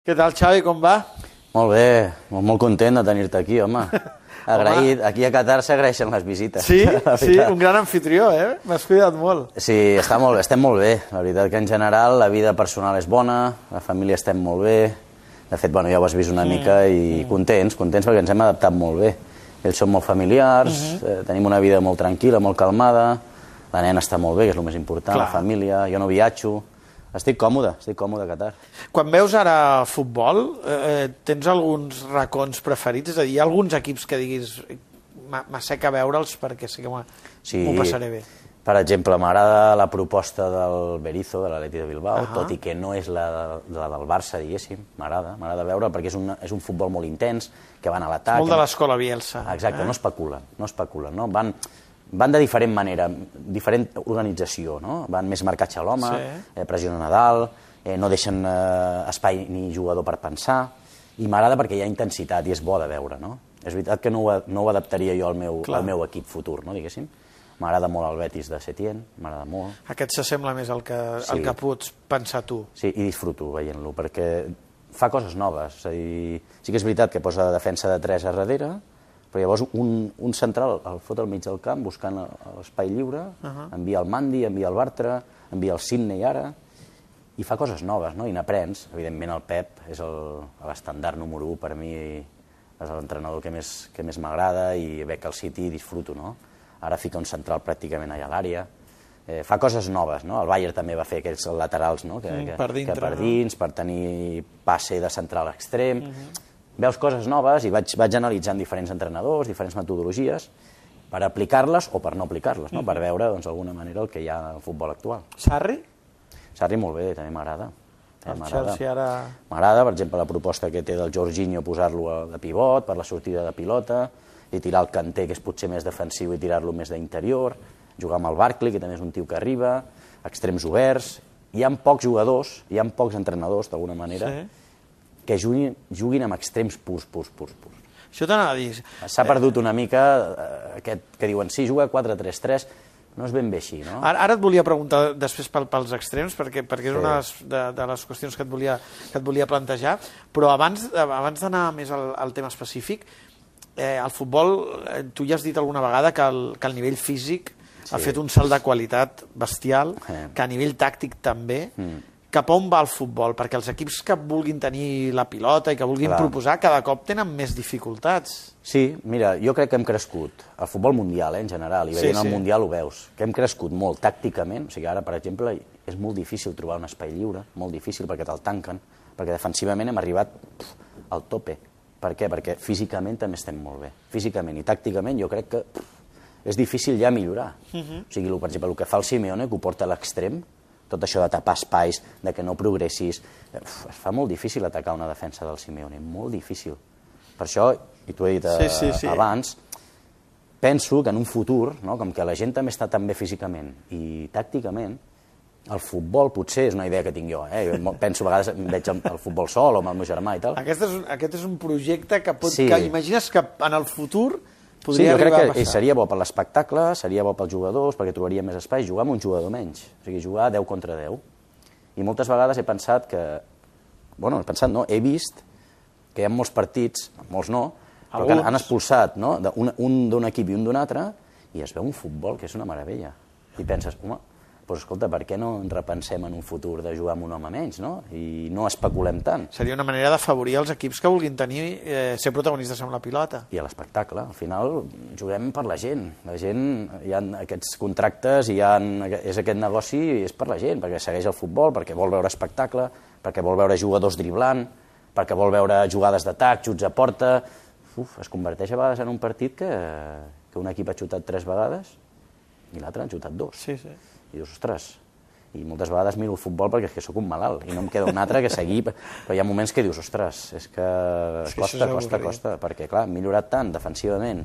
Què tal, Xavi, com va? Molt bé, molt, molt content de tenir-te aquí, home. Agraït. Aquí a Qatar s'agraeixen les visites. Sí, sí, un gran anfitrió, eh? M'has cuidat molt. Sí, està molt bé, estem molt bé. La veritat que en general la vida personal és bona, la família estem molt bé. De fet, bueno, ja ho has vist una mica i contents, contents perquè ens hem adaptat molt bé. Ells són molt familiars, eh, tenim una vida molt tranquil·la, molt calmada, la nena està molt bé, que és el més important, Clar. la família, jo no viatjo. Estic còmode, estic còmode a Qatar. Quan veus ara futbol, eh, tens alguns racons preferits? És a dir, hi ha alguns equips que diguis "M'ha- m'asseca veure'ls perquè sé que m'ho Sí. passaré bé. Per exemple, m'agrada la proposta del Berizzo, de l'Atleti de Bilbao, Ahà. tot i que no és la, la del Barça, diguéssim. M'agrada, m'agrada veure, perquè és un, és un futbol molt intens, que van a l'atac... Molt de l'escola Bielsa. Exacte, eh? no especulen, no especulen, no? Van, van de diferent manera, diferent organització, no? Van més marcats a l'home, Sí. eh, pressionen a dalt, eh, no deixen eh, espai ni jugador per pensar, i m'agrada perquè hi ha intensitat i és bo de veure, no? És veritat que no ho, no ho adaptaria jo al meu, Clar. al meu equip futur, no, diguéssim. M'agrada molt el Betis de Setién, m'agrada molt. Aquest s'assembla més al que, Sí. al que pots pensar tu. Sí, i disfruto veient-lo, perquè fa coses noves. És a dir, sí que és veritat que posa defensa de 3 a darrere, però llavors un, un central el fot al mig del camp buscant l'espai lliure, uh -huh. envia el Mandi, envia el Bartra, envia el Sidney ara, i fa coses noves, no? i n'aprens. Evidentment el Pep és l'estandard número 1 per mi, és l'entrenador que més, que més m'agrada i veig que el City disfruto, no? Ara fica un central pràcticament allà a l'àrea, eh, fa coses noves, no? El Bayern també va fer aquells laterals, no? Que, que, per dintre, que per no? dins, per tenir passe de central extrem. Veus coses noves i vaig, vaig analitzant diferents entrenadors, diferents metodologies, per aplicar-les o per no aplicar-les, no? per veure, doncs, d'alguna manera, el que hi ha al futbol actual. Sarri? Sarri molt bé, també m'agrada. M'agrada. Ara... Per exemple, la proposta que té del Jorginho posar-lo de pivot per la sortida de pilota i tirar el canter, que és potser més defensiu, i tirar-lo més d'interior, jugar amb el Barkley, que també és un tio que arriba, extrems oberts... Hi ha pocs jugadors, hi ha pocs entrenadors, d'alguna manera, Sí. Que juguin, juguin amb extrems purs, purs, purs, purs. Això t'anava a dir. S'ha perdut una mica eh, aquest que diuen, sí, juga 4-3-3, no és ben bé així, no? Ara, ara et volia preguntar després pel, pels extrems, perquè, perquè és Sí. una de les, de, de les qüestions que et volia, que et volia plantejar, però abans, abans d'anar més al, al tema específic, eh, el futbol, eh, tu ja has dit alguna vegada que el, que el nivell físic ha Sí. fet un salt de qualitat bestial, Eh. que a nivell tàctic també, Mm. Cap a on va el futbol? Perquè els equips que vulguin tenir la pilota i que vulguin Clar. proposar cada cop tenen més dificultats. Sí, mira, jo crec que hem crescut, el futbol mundial, eh, en general, i Sí, veient sí. el mundial ho veus, que hem crescut molt tàcticament, o sigui, ara, per exemple, és molt difícil trobar un espai lliure, molt difícil perquè te'l tanquen, perquè defensivament hem arribat pf, al tope. Per què? Perquè físicament també estem molt bé. Físicament i tàcticament jo crec que pf, és difícil ja millorar. Uh -huh. O sigui, per exemple, el que fa el Simeone, que ho porta a l'extrem, tot això de tapar espais, de que no progressis, eh, uf, es fa molt difícil atacar una defensa del Simeone, molt difícil. Per això, i t'ho he dit eh, Sí, sí, sí. abans, penso que en un futur, no, com que la gent també està tan bé físicament i tàcticament, el futbol potser és una idea que tinc jo, eh? jo penso a vegades veig el, el futbol sol o amb el meu germà i tal. Aquest és, un- aquest és un projecte que, pot, Sí. que imagines que en el futur Sí, podria jo crec que passar. seria bo per l'espectacle, seria bo pels jugadors, perquè trobaria més espai, jugar amb un jugador menys, o sigui, jugar 10 contra 10. I moltes vegades he pensat que, bueno, he pensat no, he vist que hi ha molts partits, molts no, però que han, Alguns. han expulsat no, un d'un equip i un d'un altre, i es veu un futbol que és una meravella. I penses, home, doncs escolta, per què no ens repensem en un futur de jugar amb un home menys, no? I no especulem tant. Seria una manera d'afavorir els equips que vulguin tenir, eh, ser protagonistes amb la pilota. i a l'espectacle. Al final juguem per la gent. La gent, hi ha aquests contractes, hi ha, és aquest negoci i és per la gent, perquè segueix el futbol, perquè vol veure espectacle, perquè vol veure jugadors driblant, perquè vol veure jugades d'atac, xuts a porta... Uf, es converteix a vegades en un partit que, que un equip ha xutat tres vegades i l'altre han xutat dos. Sí, sí. I dius, ostres, i moltes vegades miro el futbol perquè és que sóc un malalt i no em queda un altre que seguir, però hi ha moments que dius, ostres, és que costa, és costa, costa, perquè clar, hem millorat tant defensivament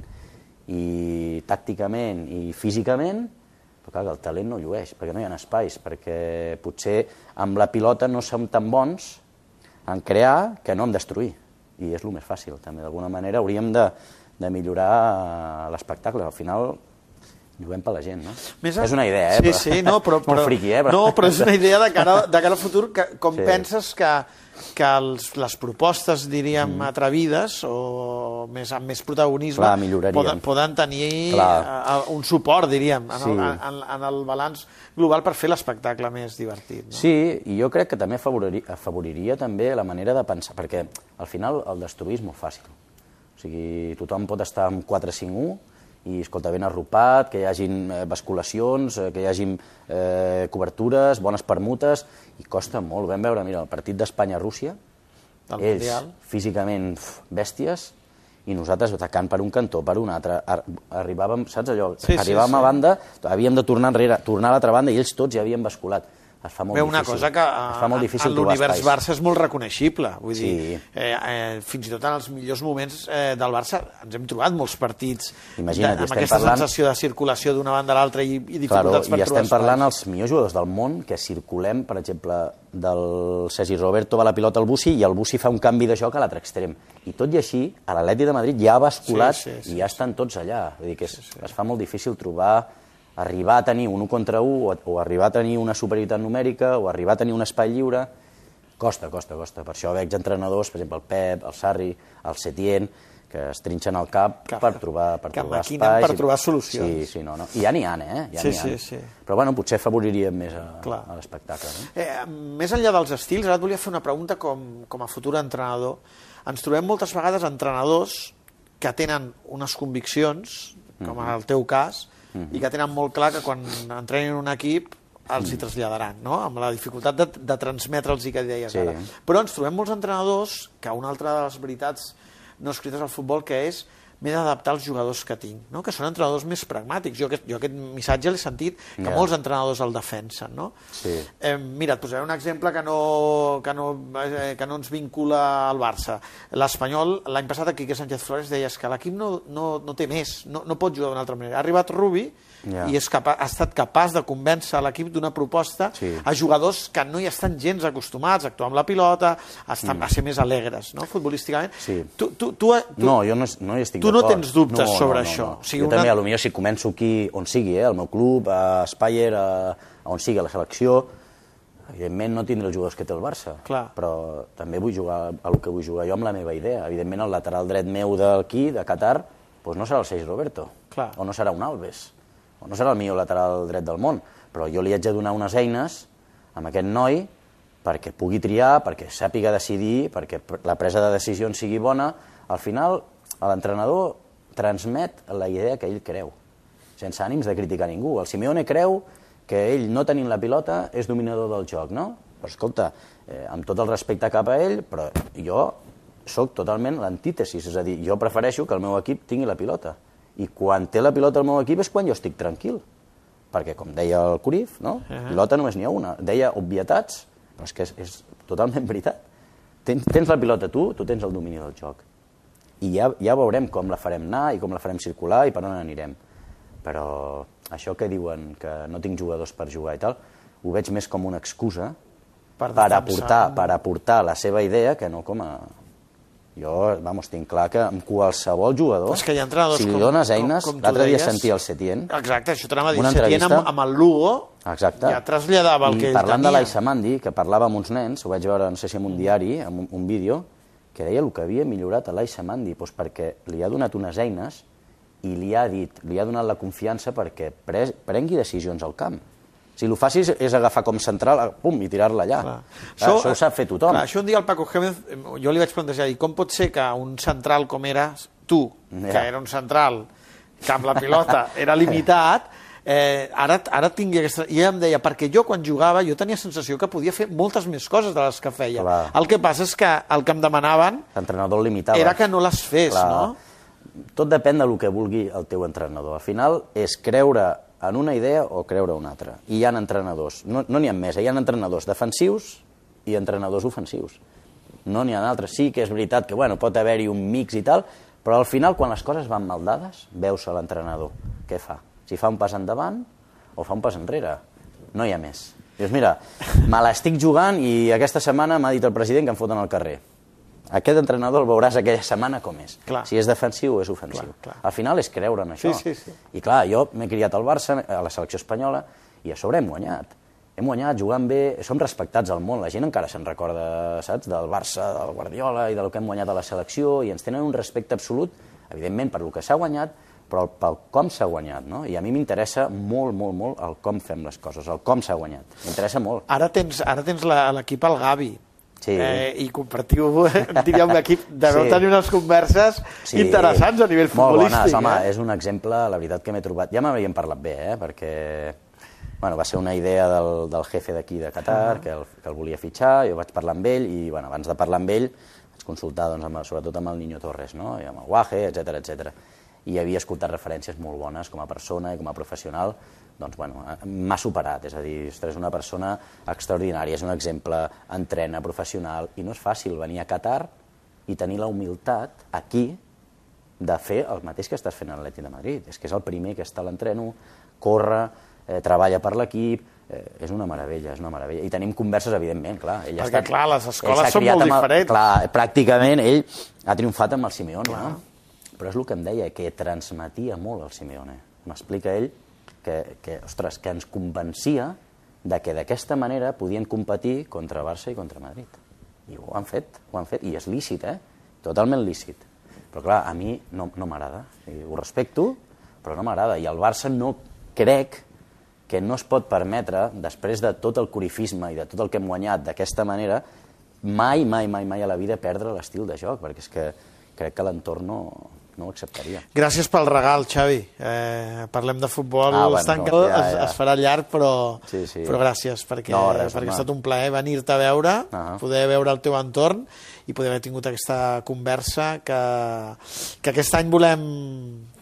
i tàcticament i físicament, però clar, el talent no llueix, perquè no hi ha espais, perquè potser amb la pilota no som tan bons en crear que no en destruir, i és el més fàcil, també, d'alguna manera hauríem de, de millorar l'espectacle, al final Juguem per la gent, no? Més És una idea, eh? Sí, sí, no, però... Molt friqui, eh? No, però és una idea de cara, de cara al futur, que, com Sí. penses que, que els, les propostes, diríem, mm. atrevides o més, amb més protagonisme Clar, poden, poden tenir Clar. a, un suport, diríem, en, Sí. el, en, en el balanç global per fer l'espectacle més divertit. No? Sí, i jo crec que també afavoriria, afavoriria també la manera de pensar, perquè al final el destruir és molt fàcil. O sigui, tothom pot estar amb 4-5-1 i, escolta, ben arropat, que hi hagin eh, basculacions, eh, que hi hagin eh, cobertures, bones permutes, i costa molt. Vam veure, mira, el partit d'Espanya-Rússia, ells Mundial. físicament uf, bèsties, i nosaltres atacant per un cantó, per un altre, ar arribàvem, saps allò? Sí, sí, arribàvem sí. a banda, havíem de tornar enrere, tornar a l'altra banda, i ells tots ja havien basculat. Es fa molt Bé, difícil. una cosa que es fa molt a- difícil en l'univers. Barça és molt reconeixible. Vull Sí. dir, eh, eh, fins i tot en els millors moments eh, del Barça ens hem trobat molts partits Imagina't, de, amb aquesta parlant- sensació de circulació d'una banda a l'altra i, i Claro, dificultats per I trobar estem parlant els millors jugadors del món que circulem, per exemple, del Sergi Roberto va la pilota al Bussi i el Bussi fa un canvi de joc a l'altre extrem. I tot i així, a l'Atleti de Madrid ja ha basculat Sí, sí, sí, i ja estan tots allà. Vull dir que es, es fa molt difícil trobar arribar a tenir un 1 contra 1 o, o arribar a tenir una superioritat numèrica o arribar a tenir un espai lliure costa, costa, costa. Per això veig entrenadors, per exemple, el Pep, el Sarri, el Setién, que es trinxen al cap Que- per trobar, per que trobar espais. per i- trobar solucions. Sí, sí, no, no. I ja n'hi ha, eh? Ja Sí, ha. sí, sí. Però bueno, potser favoriríem més a, Clar. a l'espectacle. No? Eh, més enllà dels estils, ara et volia fer una pregunta com, com a futur entrenador. Ens trobem moltes vegades entrenadors que tenen unes conviccions, com en el teu cas, i que tenen molt clar que quan entrenin un equip els hi traslladaran, no? amb la dificultat de, de transmetre'ls i que deies Sí. ara. Però ens trobem molts entrenadors que una altra de les veritats no escrites al futbol que és m'he d'adaptar als jugadors que tinc, no? que són entrenadors més pragmàtics. Jo aquest, jo aquest missatge l'he sentit que Ja. molts entrenadors el defensen. No? Sí. Eh, mira, et posaré un exemple que no, que no, eh, que no ens vincula al Barça. L'Espanyol, l'any passat, aquí que Sánchez Flores deies que l'equip no, no, no té més, no, no pot jugar d'una altra manera. Ha arribat Rubi Ja. i és capa ha estat capaç de convèncer l'equip d'una proposta Sí. a jugadors que no hi estan gens acostumats a actuar amb la pilota, a, estar, a ser més alegres, no?, futbolísticament. Mm. Sí. Tu, tu, tu, tu, No, jo no, no hi estic tu no tens dubtes sobre això. No. O sigui, jo una- també, a lo millor, si començo aquí, on sigui, eh, al meu club, a Speyer, a, a on sigui, a la selecció, evidentment no tindré els jugadors que té el Barça, Clar. però també vull jugar a el que vull jugar jo amb la meva idea. Evidentment, el lateral dret meu d'aquí, de Qatar, doncs no serà el Sergi Roberto, Clar. o no serà un Alves, o no serà el millor lateral dret del món, però jo li haig de donar unes eines amb aquest noi perquè pugui triar, perquè sàpiga decidir, perquè la presa de decisions sigui bona. Al final, l'entrenador transmet la idea que ell creu, sense ànims de criticar ningú. El Simeone creu que ell, no tenint la pilota, és dominador del joc, no? Però escolta, eh, amb tot el respecte cap a ell, però jo sóc totalment l'antítesis, és a dir, jo prefereixo que el meu equip tingui la pilota. I quan té la pilota el meu equip és quan jo estic tranquil. Perquè, com deia el Curif, no? Ahà. pilota només n'hi ha una. Deia obvietats, però és que és, és totalment veritat. Tens, tens la pilota tu, tu tens el domini del joc. I ja, ja veurem com la farem anar i com la farem circular i per on anirem. Però això que diuen que no tinc jugadors per jugar i tal, ho veig més com una excusa Per per, aportar, per aportar la seva idea que no com a... Jo, vamos, tinc clar que amb qualsevol jugador, És que hi ha si li dones com- eines, l'altre dia sentia el Setién, Exacte, això t'anava a dir. Setién amb, amb el Lugo Exacte. ja traslladava el I que ell parlant tenia. de l'Aissa Mandi, que parlava amb uns nens, ho vaig veure, no sé si en un diari, en un, un vídeo, que deia el que havia millorat a l'Aissa Mandi, doncs perquè li ha donat unes eines i li ha dit, li ha donat la confiança perquè pres, prengui decisions al camp. Si el facis és agafar com central, pum, i tirar-la allà. Clar. Clar, això, ho sap fer tothom. Clar, això un dia el Paco Gémez, eh, jo li vaig plantejar, i com pot ser que un central com eres tu, Ja. que era un central que amb la pilota era limitat, eh, ara, ara tingui aquesta... I ella em deia, perquè jo quan jugava jo tenia sensació que podia fer moltes més coses de les que feia. Clar. El que passa és que el que em demanaven L'entrenador limitava. era que no les fes, Clar. no? Tot depèn del que vulgui el teu entrenador. Al final és creure en una idea o creure en una altra. I hi ha entrenadors, no n'hi no ha més, hi ha entrenadors defensius i entrenadors ofensius. No n'hi ha d'altres. Sí que és veritat que bueno, pot haver-hi un mix i tal, però al final, quan les coses van mal dades, veus a l'entrenador. Què fa? Si fa un pas endavant o fa un pas enrere. No hi ha més. Dius, mira, me l'estic jugant i aquesta setmana m'ha dit el president que em foten al carrer. aquest entrenador el veuràs aquella setmana com és. Clar. Si és defensiu o és ofensiu. Clar, clar. Al final és creure en això. Sí, sí, sí. I clar, jo m'he criat al Barça, a la selecció espanyola, i a sobre hem guanyat. Hem guanyat jugant bé, som respectats al món, la gent encara se'n recorda, saps, del Barça, del Guardiola i del que hem guanyat a la selecció, i ens tenen un respecte absolut, evidentment, per lo que s'ha guanyat, però pel com s'ha guanyat, no? I a mi m'interessa molt, molt, molt el com fem les coses, el com s'ha guanyat. M'interessa molt. Ara tens, ara tens l'equip al Gavi. Sí. Eh, I compartiu, diríem, l'equip, deveu Sí. tenir unes converses Sí, interessants a nivell Molt futbolístic. bones, home, eh? és un exemple, la veritat que m'he trobat... Ja m'havíem parlat bé, eh? perquè bueno, va ser una idea del, del jefe d'aquí de Qatar, que, el, que el volia fitxar, jo vaig parlar amb ell, i bueno, abans de parlar amb ell vaig consultar doncs, amb, sobretot amb el Niño Torres, no? i amb el Guaje, etc etc. I havia escoltat referències molt bones com a persona i com a professional, doncs bueno, m'ha superat, és a dir, és una persona extraordinària, és un exemple, entrena, professional, i no és fàcil venir a Qatar i tenir la humilitat aquí de fer el mateix que estàs fent a l'Atlètic de Madrid. És que és el primer que està a l'entreno, corre, eh, treballa per l'equip, eh, és una meravella, és una meravella. I tenim converses, evidentment, clar. Ell Perquè, estat- clar, les escoles són molt amb el- diferents. Clar, pràcticament ell ha triomfat amb el Simeone, no? Però és el que em deia, que transmetia molt el Simeone. M'explica ell que, que, ostres, que ens convencia de que d'aquesta manera podien competir contra Barça i contra Madrid. I ho han fet, ho han fet, i és lícit, eh? Totalment lícit. Però clar, a mi no, no m'agrada. Ho respecto, però no m'agrada. I el Barça no crec que no es pot permetre, després de tot el corifisme i de tot el que hem guanyat d'aquesta manera, mai, mai, mai, mai a la vida perdre l'estil de joc, perquè és que crec que l'entorn no, no ho acceptaria. Gràcies pel regal, Xavi. Eh, parlem de futbol, Ah, bueno, estan, no, ja, es, ja. es farà llarg, però, Sí, sí. però gràcies, perquè, No, res, perquè ha home. estat un plaer venir-te a veure, Ah. poder veure el teu entorn i poder haver tingut aquesta conversa que, que aquest any volem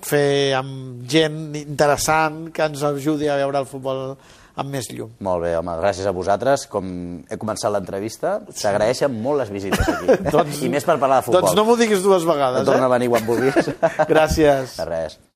fer amb gent interessant que ens ajudi a veure el futbol amb més llum. Molt bé, home, gràcies a vosaltres. Com he començat l'entrevista, s'agraeixen molt les visites aquí. I més per parlar de futbol. Doncs no m'ho diguis dues vegades, Torna eh? a venir quan vulguis. Gràcies. De res.